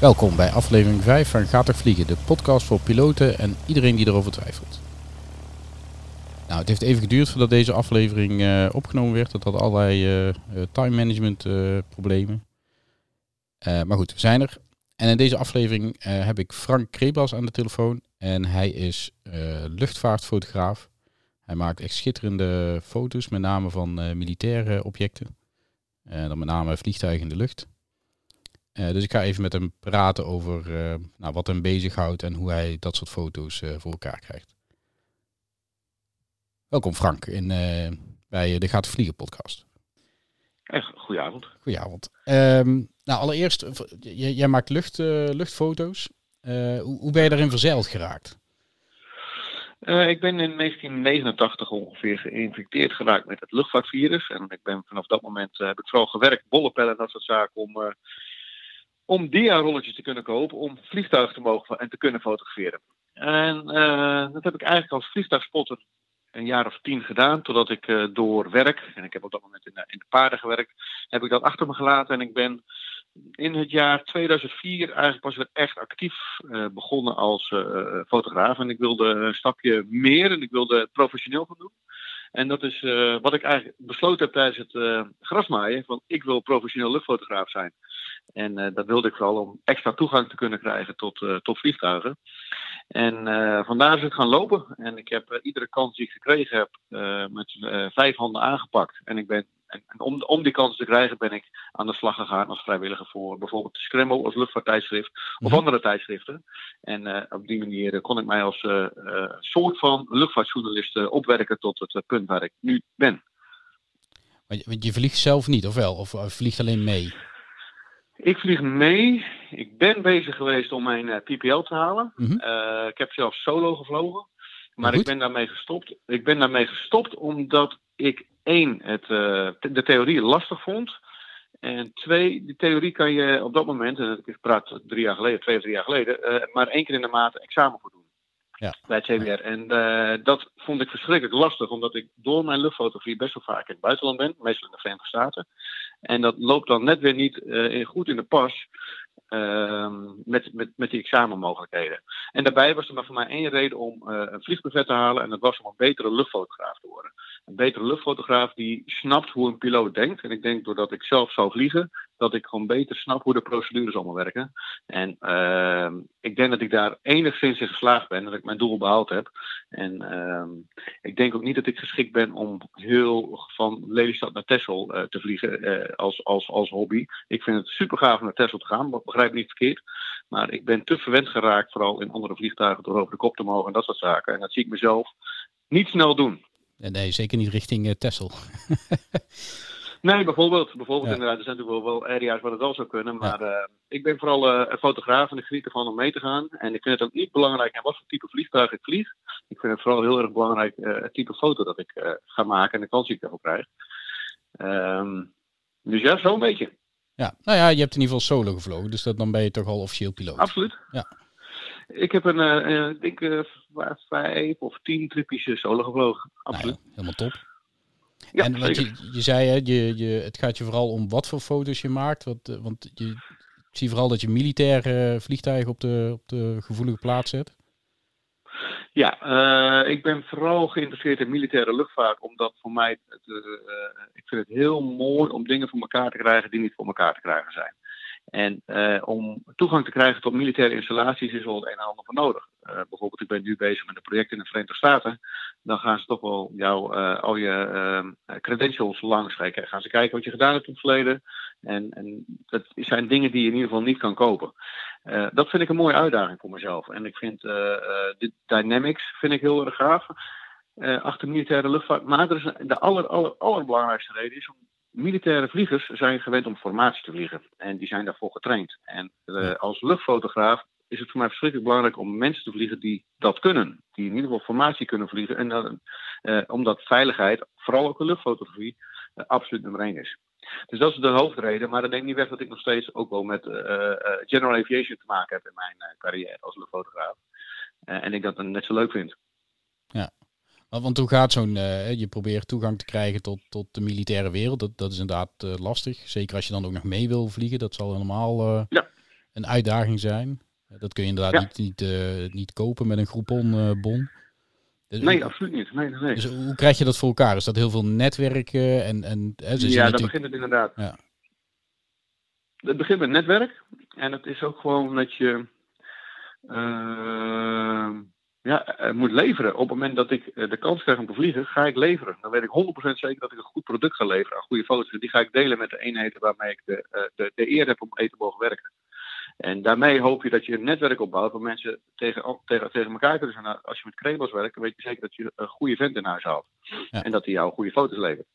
Welkom bij aflevering 5 van Gaat toch Vliegen, de podcast voor piloten en iedereen die erover twijfelt. Nou, het heeft even geduurd voordat deze aflevering uh, opgenomen werd. Dat had allerlei uh, time management problemen. maar goed, we zijn er. En in deze aflevering heb ik Frank Krebas aan de telefoon. En hij is luchtvaartfotograaf. Hij maakt echt schitterende foto's, met name van militaire objecten. En dan met name vliegtuigen in de lucht. Uh, dus ik ga even met hem praten over uh, nou, wat hem bezighoudt en hoe hij dat soort foto's uh, voor elkaar krijgt. Welkom Frank in, bij de Gaat Vliegen podcast. Goedenavond. Goedenavond. Um, nou, allereerst, jij maakt lucht, luchtfoto's. Hoe, hoe, ben je daarin verzeild geraakt? ik ben in 1989 ongeveer geïnfecteerd geraakt met het luchtvaartvirus. En ik ben vanaf dat moment heb ik vooral gewerkt, bollepellen en dat soort zaken, om om dia-rolletjes te kunnen kopen om vliegtuigen te mogen en te kunnen fotograferen. En uh, dat heb ik eigenlijk als vliegtuigspotter een jaar of tien gedaan, totdat ik uh, door werk, en ik heb op dat moment in de, in de paarden gewerkt, heb ik dat achter me gelaten en ik ben in het jaar 2004 eigenlijk pas weer echt actief uh, begonnen als fotograaf. En ik wilde een stapje meer en ik wilde het professioneel gaan doen. En dat is wat ik eigenlijk besloten heb tijdens het grasmaaien, van ik wil professioneel luchtfotograaf zijn. En uh, dat wilde ik vooral om extra toegang te kunnen krijgen tot, uh, tot vliegtuigen. En uh, vandaar is het gaan lopen. En ik heb iedere kans die ik gekregen heb met vijf handen aangepakt. En ik ben en, om, om, die kans te krijgen ben ik aan de slag gegaan als vrijwilliger voor bijvoorbeeld de Scramble als luchtvaarttijdschrift of mhm. andere tijdschriften. En op die manier kon ik mij als soort van luchtvaartjournalist opwerken tot het punt waar ik nu ben. Want je vliegt zelf niet, of wel? Of vliegt alleen mee? Ik vlieg mee. Ik ben bezig geweest om mijn eh, PPL te halen. Mm -hmm. uh, ik heb zelf solo gevlogen. Maar ik ben daarmee gestopt. Ik ben daarmee gestopt omdat ik één, het, uh, de theorie lastig vond. En twee, die theorie kan je op dat moment, en ik praat drie jaar geleden, twee of drie jaar geleden, maar één keer in de maand examen voor doen. Ja. Bij het CBR. En dat vond ik verschrikkelijk lastig, omdat ik door mijn luchtfotografie best wel vaak in het buitenland ben, meestal in de Verenigde Staten. En dat loopt dan net weer niet uh, goed in de pas met, met, met die examenmogelijkheden. En daarbij was er maar voor mij één reden om uh, een vliegbuffet te halen. En dat was om een betere luchtfotograaf te worden. Een betere luchtfotograaf die snapt hoe een piloot denkt. En ik denk doordat ik zelf zou vliegen, dat ik gewoon beter snap hoe de procedures allemaal werken. En uh, ik denk dat ik daar enigszins in geslaagd ben, dat ik mijn doel behaald heb. En uh, ik denk ook niet dat ik geschikt ben om heel van Lelystad naar Texel uh, te vliegen uh, als, als, als hobby. Ik vind het super gaaf om naar Texel te gaan, begrijp me niet verkeerd. Maar ik ben te verwend geraakt, vooral in andere vliegtuigen, door over de kop te mogen en dat soort zaken. En dat zie ik mezelf niet snel doen. Nee, zeker niet richting uh, Texel. Nee, bijvoorbeeld. Bijvoorbeeld inderdaad. Er zijn natuurlijk wel, wel area's waar het wel zou kunnen. Maar uh, ik ben vooral uh, een fotograaf en ik geniet ervan om mee te gaan. En ik vind het ook niet belangrijk en wat voor type vliegtuig ik vlieg. Ik vind het vooral heel erg belangrijk uh, het type foto dat ik ga maken en de kans die ik daarvoor krijg. Um, dus ja, zo'n beetje. Ja, nou ja, je hebt in ieder geval solo gevlogen. Dus dat, dan ben je toch al officieel piloot. Absoluut. Ja. Ik heb een, ik denk, vijf of tien tripjes solo gevlogen. Nou Absoluut. Nou helemaal top. Ja, en wat je, je zei, hè, je, je, het gaat je vooral om wat voor foto's je maakt. Want, eh, want je, ik zie vooral dat je militaire vliegtuigen op de, op de gevoelige plaats zet. Ja, uh, ik ben vooral geïnteresseerd in militaire luchtvaart, omdat voor mij, het, uh, ik vind het heel mooi om dingen voor elkaar te krijgen die niet voor elkaar te krijgen zijn. En uh, om toegang te krijgen tot militaire installaties is wel het een en ander voor nodig. Uh, bijvoorbeeld, ik ben nu bezig met een project in de Verenigde Staten. Dan gaan ze toch wel jou, uh, al je credentials langs. Gaan ze kijken wat je gedaan hebt in het verleden. En, en dat zijn dingen die je in ieder geval niet kan kopen. dat vind ik een mooie uitdaging voor mezelf. En ik vind de dynamics vind ik heel erg gaaf. achter militaire luchtvaart. Maar de aller, aller, allerbelangrijkste reden is om militaire vliegers zijn gewend om formatie te vliegen. En die zijn daarvoor getraind. En uh, als luchtfotograaf is het voor mij verschrikkelijk belangrijk om mensen te vliegen die dat kunnen. Die in ieder geval formatie kunnen vliegen. En uh, uh, omdat veiligheid, vooral ook de luchtfotografie, absoluut nummer één is. Dus dat is de hoofdreden. Maar dat neemt niet weg dat ik nog steeds ook wel met general aviation te maken heb in mijn carrière als luchtfotograaf. en ik dat net zo leuk vind. Ja, want hoe gaat zo'n, uh, je probeert toegang te krijgen tot, tot de militaire wereld. Dat, dat is inderdaad uh, lastig. Zeker als je dan ook nog mee wil vliegen. Dat zal helemaal uh, ja. een uitdaging zijn. Dat kun je inderdaad niet, niet, niet kopen met een Groupon-bon. Dus nee, absoluut niet. Nee, nee. Dus hoe krijg je dat voor elkaar? Is dat heel veel netwerken? En, en, hè, ja, dat begint het inderdaad. Ja. Het begint met netwerk. En het is ook gewoon dat je ja, moet leveren. Op het moment dat ik de kans krijg om te vliegen, ga ik leveren. Dan weet ik 100% zeker dat ik een goed product ga leveren aan goede foto's. Die ga ik delen met de eenheden waarmee ik de, de, de eer heb om mee te mogen werken. En daarmee hoop je dat je een netwerk opbouwt waar mensen tegen, tegen, tegen elkaar kunnen zijn. Als je met Krebels werkt, dan weet je zeker dat je een goede vent in huis haalt. En dat hij jou goede foto's levert.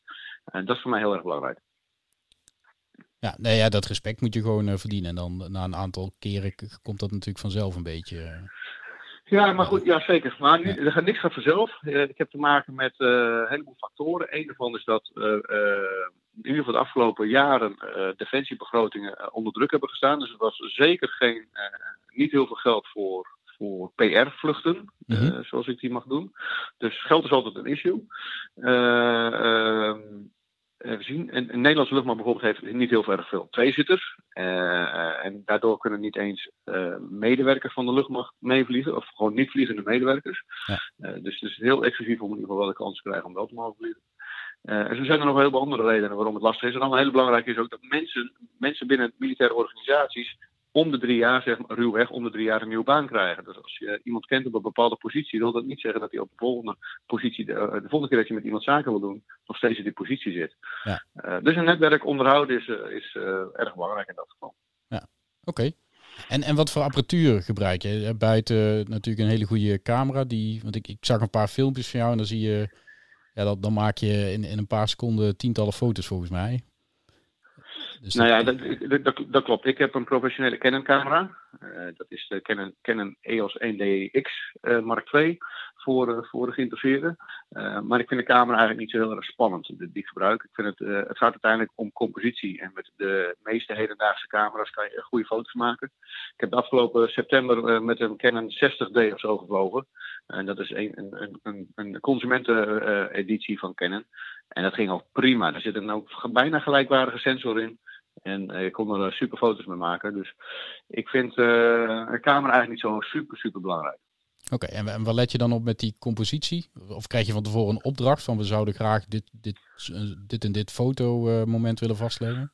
En dat is voor mij heel erg belangrijk. Ja, nee, ja, dat respect moet je gewoon uh, verdienen. En dan na een aantal keren komt dat natuurlijk vanzelf een beetje. Uh, ja, maar goed, ja zeker. Maar nu, er gaat niks gaat vanzelf. Uh, ik heb te maken met een heleboel factoren. Eén daarvan is dat in ieder geval de afgelopen jaren defensiebegrotingen onder druk hebben gestaan. Dus er was zeker geen, niet heel veel geld voor, voor PR-vluchten, mhm. zoals ik die mag doen. Dus geld is altijd een issue. Uh, we zien. En, een Nederlandse luchtmacht bijvoorbeeld heeft niet heel erg veel tweezitters. Uh, en daardoor kunnen niet eens uh, medewerkers van de luchtmacht meevliegen. Of gewoon niet vliegende medewerkers. Ja. dus het is heel exclusief om in ieder geval wel de kans te krijgen om wel te mogen vliegen. en zo zijn er nog heel veel andere redenen waarom het lastig is. En dan een hele belangrijke is ook dat mensen, mensen binnen militaire organisaties om de drie jaar, zeg maar, ruwweg, om de drie jaar een nieuwe baan krijgen. Dus als je iemand kent op een bepaalde positie, wil dat niet zeggen dat hij op de volgende positie, de, eh, de volgende keer dat je met iemand zaken wil doen, nog steeds in die positie zit. Ja. Uh, dus een netwerk onderhouden is, uh, is erg belangrijk in dat geval. Ja, oké. En, en wat voor apparatuur gebruik je? Buiten natuurlijk een hele goede camera. Die, want ik, ik zag een paar filmpjes van jou en dan zie je, ja, dat, dan maak je in, in een paar seconden tientallen foto's volgens mij. Dus nou ja, dat, dat, dat, klopt. Ik heb een professionele Canon-camera. Uh, dat is de Canon, Canon EOS 1DX uh, eh, Mark II voor, uh, voor de geïnteresseerden. maar ik vind de camera eigenlijk niet zo heel erg spannend die ik gebruik. Ik vind het, het gaat uiteindelijk om compositie. En met de meeste hedendaagse camera's kan je goede foto's maken. Ik heb de afgelopen september met een Canon 60D of zo gevlogen. En dat is een, een, een, een consumenten-editie van Canon. En dat ging al prima. Er zit een ook bijna gelijkwaardige sensor in. En ik kon er super foto's mee maken. Dus ik vind uh, een camera eigenlijk niet zo super, super belangrijk. Oké, en, wat let je dan op met die compositie? Of krijg je van tevoren een opdracht van we zouden graag dit, dit, dit en dit fotomoment willen vastleggen?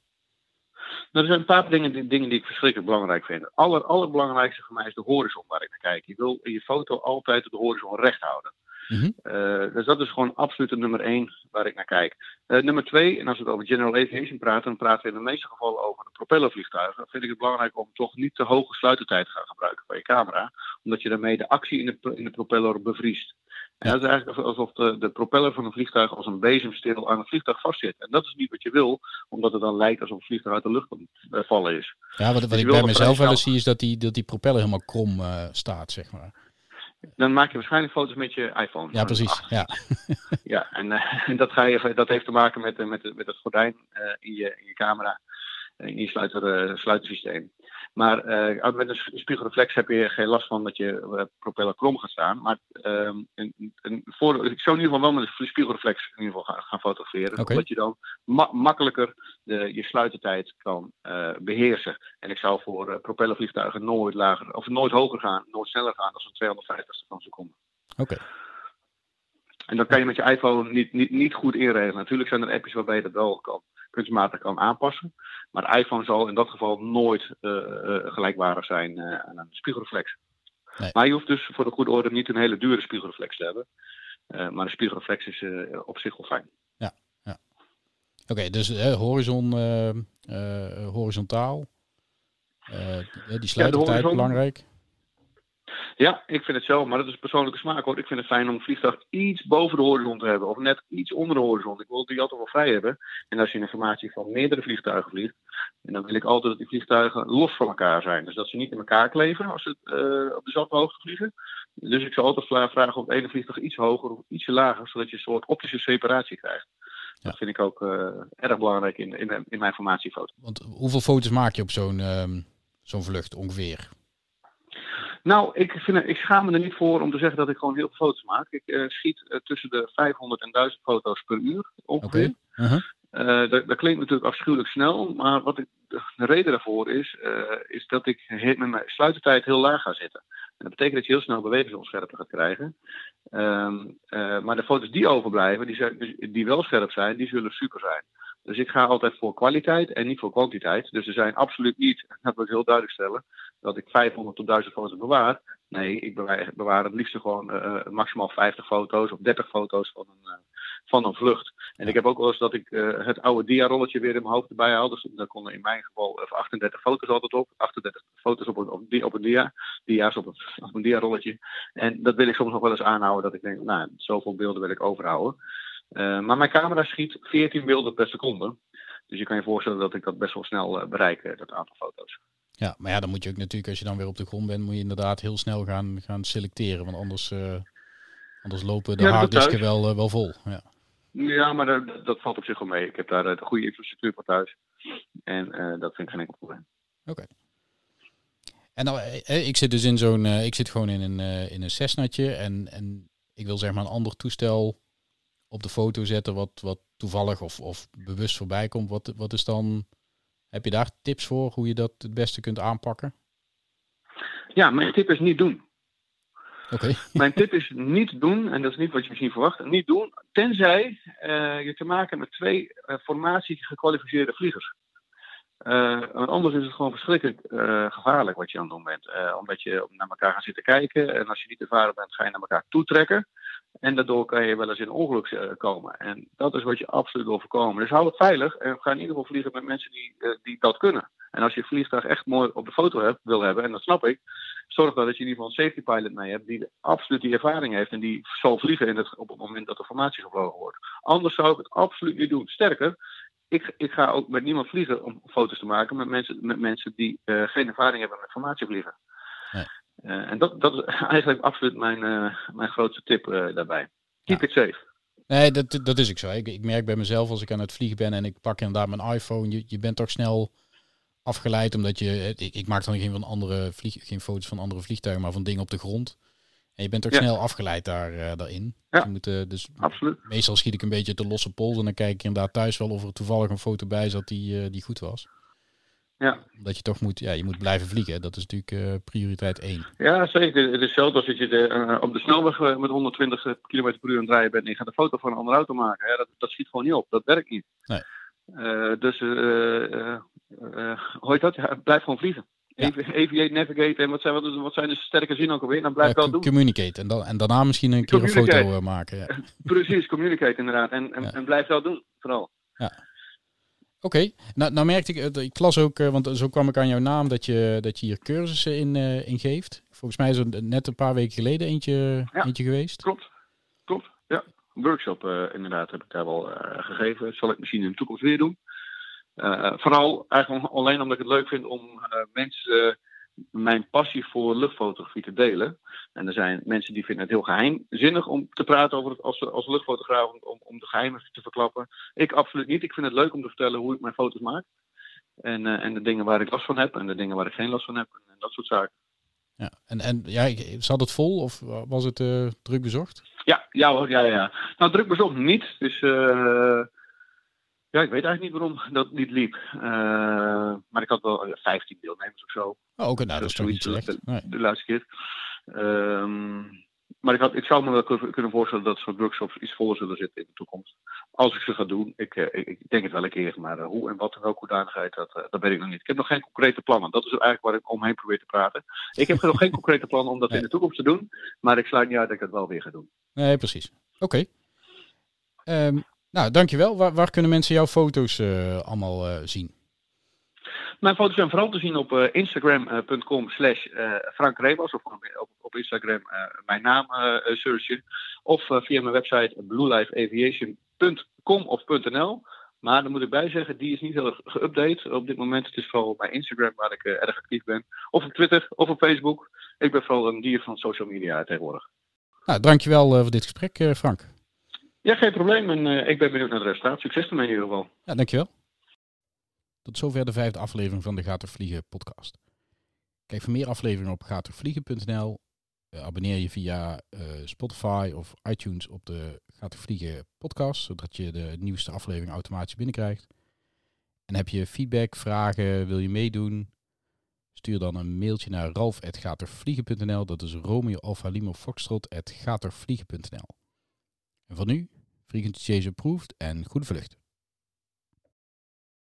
Nou, er zijn een paar dingen, die, dingen die ik verschrikkelijk belangrijk vind. Het aller, allerbelangrijkste voor mij is de horizon waar ik naar kijk. Je wil je foto altijd de horizon recht houden. Mhm. Eh, dus dat is gewoon absoluut de nummer één waar ik naar kijk. Uh, nummer twee, en als we over general aviation praten, dan praten we in de meeste gevallen over de propellervliegtuigen. Dan vind ik het belangrijk om toch niet te hoge sluitertijd te gaan gebruiken van je camera, omdat je daarmee de actie in de, in de propeller bevriest. En dat is eigenlijk alsof de, de, propeller van een vliegtuig als een bezemsteel aan het vliegtuig vastzit. En dat is niet wat je wil, omdat het dan lijkt alsof het vliegtuig uit de lucht eh, vallen is. Ja, wat, wat dus ik bij mezelf wel eens zie is dat die, dat die propeller helemaal krom staat, zeg maar. Dan maak je waarschijnlijk foto's met je iPhone. Ja, precies. Ja, ja en, uh, dat, ga je, dat heeft te maken met, met, met het gordijn uh, in, je, in je camera, in je sluiter, uh, sluitersysteem. Maar uh, met een spiegelreflex heb je geen last van dat je propeller krom gaat staan. Maar uh, een, een voor, ik zou in ieder geval wel met een spiegelreflex in ieder geval gaan, gaan fotograferen. Okay. Omdat je dan ma makkelijker de, je sluitertijd kan beheersen. En ik zou voor propellervliegtuigen nooit lager of nooit hoger gaan, nooit sneller gaan dan zo'n 250 van seconde. Oké. En dan kan je met je iPhone niet, niet, niet goed inregelen. Natuurlijk zijn er appjes waarbij je dat wel kan, kunstmatig kan aanpassen. Maar de iPhone zal in dat geval nooit uh, uh, gelijkwaardig zijn uh, aan een spiegelreflex. Nee. Maar je hoeft dus voor de goede orde niet een hele dure spiegelreflex te hebben. maar een spiegelreflex is op zich wel fijn. Ja, ja. oké, dus horizon, horizontaal. die sluitertijd ja, belangrijk. Ja, ik vind het zo, maar dat is persoonlijke smaak hoor. Ik vind het fijn om een vliegtuig iets boven de horizon te hebben, of net iets onder de horizon. Ik wil die altijd wel vrij hebben. En als je een formatie van meerdere vliegtuigen vliegt, en dan wil ik altijd dat die vliegtuigen los van elkaar zijn. Dus dat ze niet in elkaar kleven als ze uh, op dezelfde hoogte vliegen. Dus ik zou altijd vragen of het ene vliegtuig iets hoger of ietsje lager, zodat je een soort optische separatie krijgt. Dat vind ik ook uh, erg belangrijk in, in, in mijn formatiefoto. Want hoeveel foto's maak je op zo'n uh, zo'n vlucht ongeveer? Nou, ik, vind, ik schaam me er niet voor om te zeggen dat ik gewoon heel veel foto's maak. Ik uh, schiet uh, tussen de 500 en 1000 foto's per uur ongeveer. Okay. Uh -huh. dat, dat, klinkt natuurlijk afschuwelijk snel, maar wat ik, de reden daarvoor is, is dat ik met mijn sluitertijd heel laag ga zitten. En dat betekent dat je heel snel bewegingsonscherpte gaat krijgen. Ehm, maar de foto's die overblijven, die, die wel scherp zijn, die zullen super zijn. Dus ik ga altijd voor kwaliteit en niet voor kwantiteit. Dus er zijn absoluut niet, dat wil ik heel duidelijk stellen, dat ik 500 tot 1000 foto's bewaar. Nee, ik bewaar, bewaar het liefst gewoon uh, maximaal 50 foto's of 30 foto's van een, uh, van een vlucht. En ik heb ook wel eens dat ik het oude dia-rolletje weer in mijn hoofd erbij haal. Dus daar konden in mijn geval 38 foto's altijd op. 38 foto's op een, op, op een dia. Dia's op, op een dia-rolletje. En dat wil ik soms nog wel eens aanhouden. Dat ik denk, nou, zoveel beelden wil ik overhouden. Maar mijn camera schiet 14 beelden per seconde. Dus je kan je voorstellen dat ik dat best wel snel bereik, dat aantal foto's. Ja, maar ja, dan moet je ook natuurlijk, als je dan weer op de grond bent, moet je inderdaad heel snel gaan, gaan selecteren. Want anders, anders lopen de ja, harddisken wel, wel vol. Ja, ja maar dat, dat, valt op zich wel mee. Ik heb daar de goede infrastructuur voor thuis. En dat vind ik geen enkel probleem. Oké. En nou, ik zit dus in zo'n, ik zit gewoon in een, in een Cessnatje en, en ik wil zeg maar een ander toestel op de foto zetten wat, wat toevallig of, of bewust voorbij komt. Wat, wat is dan, heb je daar tips voor hoe je dat het beste kunt aanpakken? Ja, mijn tip is niet doen. Oké. Mijn tip is niet doen, en dat is niet wat je misschien verwacht, niet doen, tenzij uh, je te maken hebt met twee uh, formatie gekwalificeerde vliegers. Uh, anders is het gewoon verschrikkelijk gevaarlijk wat je aan het doen bent. omdat je naar elkaar gaat zitten kijken en als je niet ervaren bent, ga je naar elkaar toetrekken. En daardoor kan je wel eens in ongeluk eh, komen. En dat is wat je absoluut wil voorkomen. Dus hou het veilig en ga in ieder geval vliegen met mensen die, uh, die dat kunnen. En als je vliegtuig echt mooi op de foto hebt, wil hebben, en dat snap ik, zorg dan dat je in ieder geval een safety pilot mee hebt die absoluut die ervaring heeft en die zal vliegen in het, op het moment dat de formatie gevlogen wordt. Anders zou ik het absoluut niet doen. Sterker, ik, ik ga ook met niemand vliegen om foto's te maken met mensen, met mensen die uh, geen ervaring hebben met formatievliegen. Nee. Uh, en dat, dat is eigenlijk absoluut mijn, uh, mijn grootste tip uh, daarbij. Keep ja. it safe. Nee, dat, dat is ook zo. Ik, ik merk bij mezelf als ik aan het vliegen ben en ik pak inderdaad mijn iPhone, je, je bent toch snel afgeleid omdat je, ik, ik maak dan geen, van andere vlieg, geen foto's van andere vliegtuigen, maar van dingen op de grond. En je bent ook ja. snel afgeleid daar, daarin. Ja, je moet, dus absoluut. Meestal schiet ik een beetje de losse pols en dan kijk ik inderdaad thuis wel of er toevallig een foto bij zat die, die goed was. Ja. Dat je toch moet, ja, je moet blijven vliegen. Dat is natuurlijk uh, prioriteit 1. Ja, zeker. Het is zelfs als je de, uh, op de snelweg uh, met 120 km per uur aan het rijden bent en je gaat een foto van een andere auto maken. Hè, dat, dat schiet gewoon niet op. Dat werkt niet. Nee. dus, hoe heet dat? Ja, blijf gewoon vliegen. Ja. Aviate, navigate en wat zijn, wat, wat zijn de sterke zinnen ook alweer? Dan blijf ja, wel doen. Communicate en, dan, en daarna misschien een keer een foto maken. Ja. Precies, communicate inderdaad. En, en, en blijf wel doen, vooral. Ja. Oké, nou, nou merkte ik, ik las ook, eh, want zo kwam ik aan jouw naam, dat je, dat je hier cursussen in, uh, in geeft. Volgens mij is er net een paar weken geleden eentje, eentje geweest. Klopt, klopt. Ja, een workshop uh, inderdaad heb ik daar wel gegeven. Dat zal ik misschien in de toekomst weer doen. vooral eigenlijk alleen omdat ik het leuk vind om mensen mijn passie voor luchtfotografie te delen. En er zijn mensen die vinden het heel geheimzinnig om te praten over het als, als luchtfotograaf, om, om de geheimen te verklappen. Ik absoluut niet. Ik vind het leuk om te vertellen hoe ik mijn foto's maak. En, uh, en de dingen waar ik last van heb en de dingen waar ik geen last van heb. En dat soort zaken. Ja, en, en ja, zat het vol of was het uh, druk bezocht? Ja, ja, ja, ja. Nou, druk bezocht niet. Dus uh, ja, ik weet eigenlijk niet waarom dat niet liep. Uh, maar ik had wel 15 deelnemers of zo. Oh, oké, nou, dat is toch niet slecht. De, laatste keer. Um, maar ik, had, ik zou me wel kunnen voorstellen dat soort workshops iets voller zullen zitten in de toekomst. Als ik ze ga doen, ik, ik, ik denk het wel een keer, maar hoe en wat en welke hoedanigheid, dat, dat weet ik nog niet. Ik heb nog geen concrete plannen. Dat is eigenlijk waar ik omheen probeer te praten. Ik heb nog geen concrete plannen om dat nee. in de toekomst te doen, maar ik sluit niet uit dat ik dat wel weer ga doen. Nee, precies. Oké. Okay. Um, nou, dankjewel. Waar, waar kunnen mensen jouw foto's uh, allemaal uh, zien? Mijn foto's zijn vooral te zien op uh, instagram.com slash Frank Rebos. Of op, op Instagram mijn naam searchen. Of via mijn website bluelifeaviation.com of .nl. Maar daar moet ik bij zeggen, die is niet heel erg geüpdate op dit moment. Het is vooral bij Instagram waar ik erg actief ben. Of op Twitter of op Facebook. Ik ben vooral een dier van social media tegenwoordig. Nou, dankjewel voor dit gesprek, Frank. Ja, geen probleem. En uh, ik ben benieuwd naar het resultaat. Succes ermee in ieder geval. Ja, dankjewel. Tot zover de vijfde aflevering van de er Vliegen podcast. Kijk voor meer afleveringen op gaatervliegen.nl abonneer je via Spotify of iTunes op de Gaat Vliegen podcast, zodat je de nieuwste aflevering automatisch binnenkrijgt. En heb je feedback, vragen, wil je meedoen? Stuur dan een mailtje naar ralf.gatervliegen.nl. Dat is Romeo Foxtrot En van nu, frequency approved en goede vlucht.